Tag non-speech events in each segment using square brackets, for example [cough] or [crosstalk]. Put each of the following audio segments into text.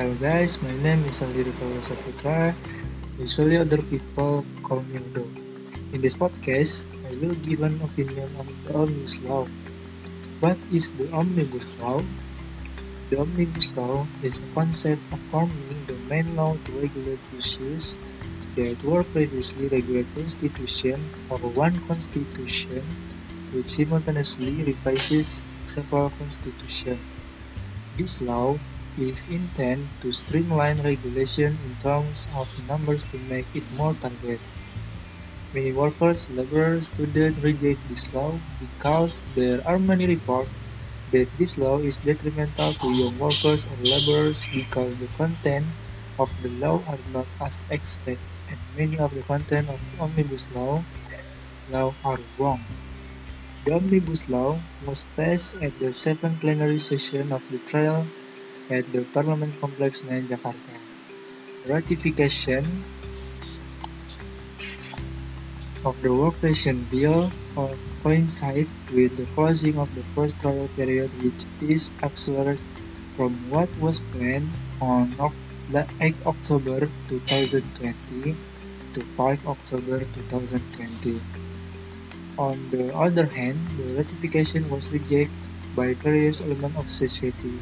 Hello guys, my name is Aliri Saputra. Usually other people call me Udo. In this podcast, I will give an opinion on the Omnibus Law. What is the Omnibus Law? The Omnibus Law is a concept of forming the main law to regulate issues that were previously regulated constitution or one constitution which simultaneously revises several constitutions. This law is intent to streamline regulation in terms of numbers to make it more targeted. Many workers, laborers, students reject this law because there are many reports that this law is detrimental to young workers and laborers because the content of the law are not as expected and many of the content of the omnibus law, law are wrong. The Omnibus Law was passed at the seventh plenary session of the trial at the Parliament Complex 9 Jakarta. Ratification of the Workation Bill coincide with the closing of the first trial period which is accelerated from what was planned on 8 October 2020 to 5 October 2020. On the other hand, the ratification was rejected by various elements of society.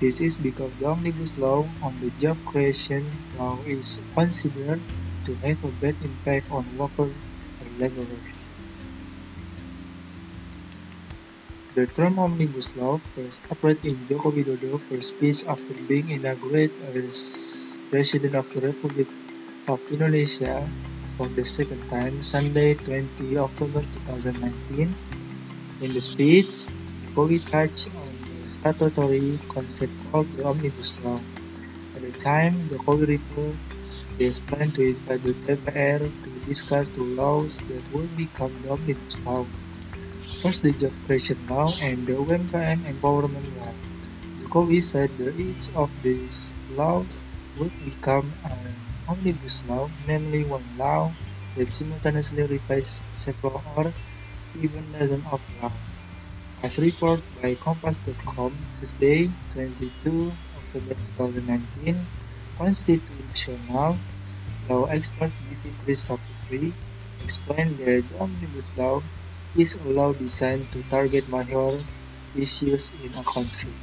This is because the Omnibus Law on the Job Creation Law is considered to have a bad impact on workers and laborers. The term Omnibus Law first appeared in Joko Widodo's first speech after being inaugurated as President of the Republic of Indonesia for the second time Sunday 20 October 2019. In the speech, Jokowi touched on statutory concept called the Omnibus Law. At the time, Jokowi referred his plan to invite the DPR to discuss the laws that will become the Omnibus Law. First, the Job Creation Law and the UMKM Empowerment Law. The Jokowi said that each of these laws would become an omnibus law, namely one law that simultaneously replaces several or even dozens of laws. As reported by Kompas.com, Tuesday, 22 October 2019, constitutional law expert Bivitri Saputri explained that the omnibus law is a law designed to target major issues in a country.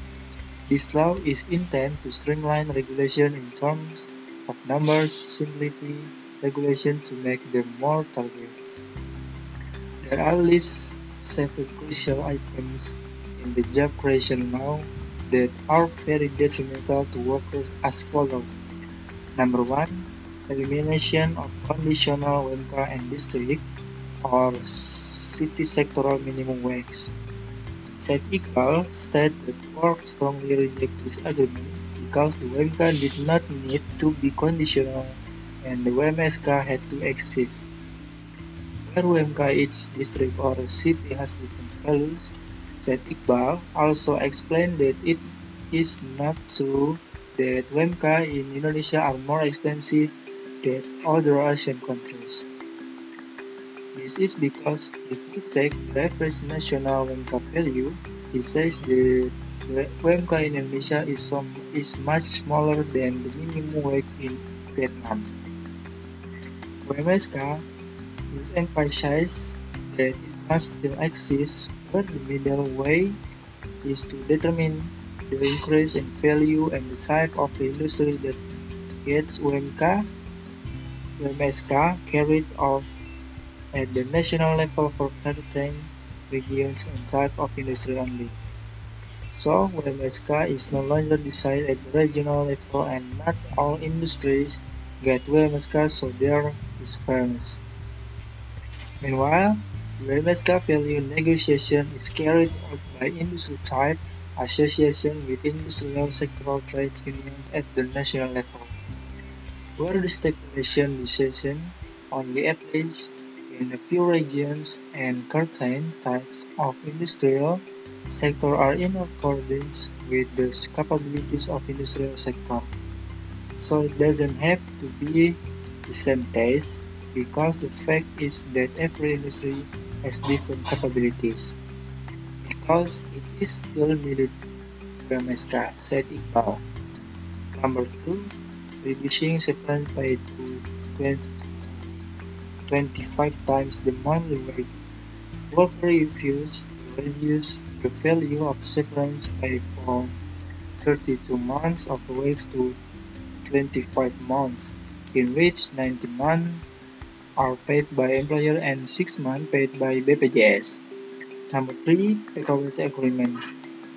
This law is intended to streamline regulation in terms of numbers, simplify regulation to make them more targeted. There are several crucial items in the job creation law that are very detrimental to workers as follows. Number one, elimination of conditional WMK and district or city sectoral minimum wage. Iqbal stated that work strongly reject this agreement because the WMK did not need to be conditional and the WMSK had to exist. WMK each district or city has different values, said Iqbal also explained that it is not true that WMK in Indonesia are more expensive than other Asian countries. This is because if we take the average national WMK value, it says that the WMK in Indonesia is, some, is much smaller than the minimum wage in Vietnam. WMSK is emphasized that it must still exist, but the middle way is to determine the increase in value and the type of the industry that gets WMK, WMSK carried out at the national level for certain regions and type of industry only. So, WMSK is no longer decided at the regional level and not all industries get WMSK so there is fairness. Meanwhile, WMSK value negotiation is carried out by industry type association with industrial sectoral trade unions at the national level, where the stipulation decision only applies in a few regions and certain types of industrial sector are in accordance with the capabilities of industrial sector. So it doesn't have to be the same taste because the fact is that every industry has different capabilities. Because it is still needed WMSK, said Iqbal. Number two, reducing pay to 25 times the monthly wage. Worker refused to reduce the value of severance pay from 32 months of wage to 25 months, in which 90 months are paid by employer and 6 months paid by BPJS. Number 3. PKWT Agreement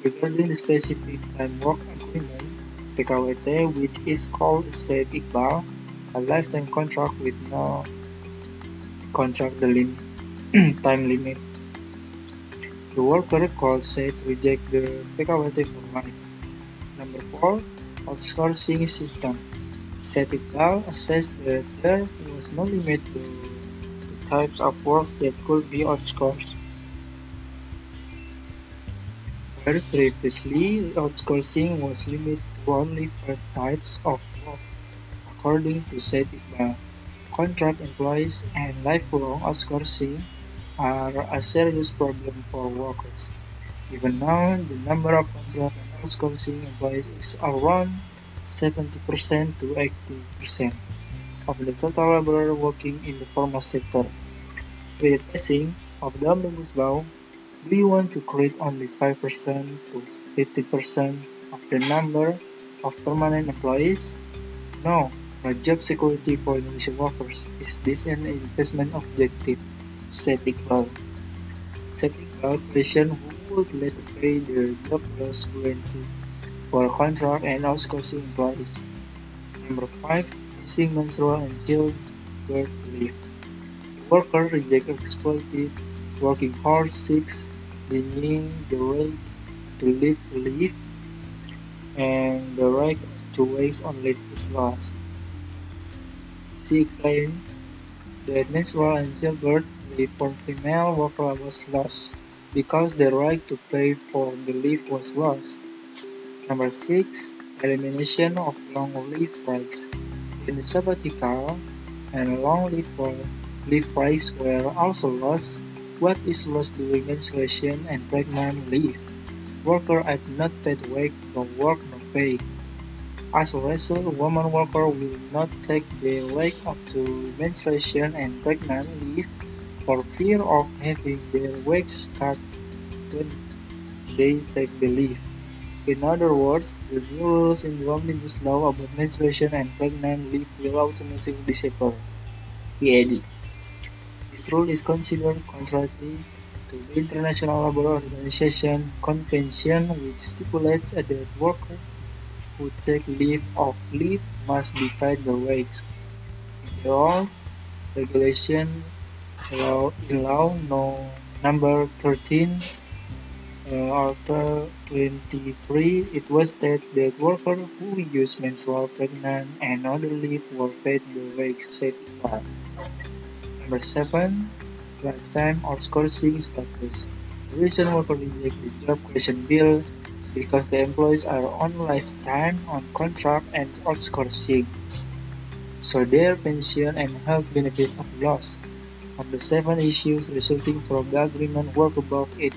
Regarding the specific time work agreement, PKWT, which is called Said Iqbal, a lifetime contract with no contract the lim [clears throat] time limit. The worker called said reject the PKWT for life. Number 4. Outsourcing system. Said Iqbal assessed that there no limit to the types of work that could be outsourced. Where previously outsourcing was limited to only five types of work, according to Said. Contract employees and lifelong outsourcing are a serious problem for workers. Even now, the number of contract and outsourcing employees is around 70% to 80% of the total labor working in the formal sector. With the passing of the Omnibus Law, do you want to create only 5% to 50% of the number of permanent employees? No, not job security for Indonesian workers. Is this an investment objective? said Iqbal. Said Iqbal questioned who would later pay the job loss guarantee for contract and outsourcing employees. Number 5. Missing menstrual and childbirth leave. The worker rejected exploitative working hard 6 denying the right to live leave and the right to waste on leave is lost. She claimed that menstrual and childbirth leave for female workers was lost because the right to pay for the leave was lost. Number 6. Elimination of long leave rights. In the sabbatical and long leave, leave rights were also lost what is lost during menstruation and pregnant leave? Worker are not paid wage, no work, no pay. As a result, woman worker will not take the leave up to menstruation and pregnant leave for fear of having their wage cut when they take the leave. In other words, the new rules in the Omnibus Law about menstruation and pregnant leave will automatically disappear. He this rule is considered contrary to the International Labour Organization Convention which stipulates that workers who take leave of leave must be paid the wage. In the old regulation law, in law no, number 13 uh, 23, it was stated that workers who use menstrual, pregnant, and other leave were paid the wage set by. Number 7. Lifetime or outsourcing status. The reason workers reject the job creation bill is because the employees are on lifetime, on contract, and outsourcing. So their pension and health benefit are lost. The seven issues resulting from the agreement work above it.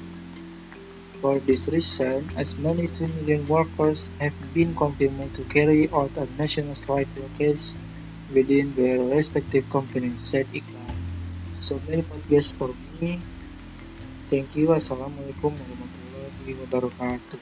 For this reason, as many 2 million workers have been confirmed to carry out a national strike blockade within their respective companies, said Iqbal. So many podcast for me. Thank you. Assalamualaikum warahmatullahi wabarakatuh.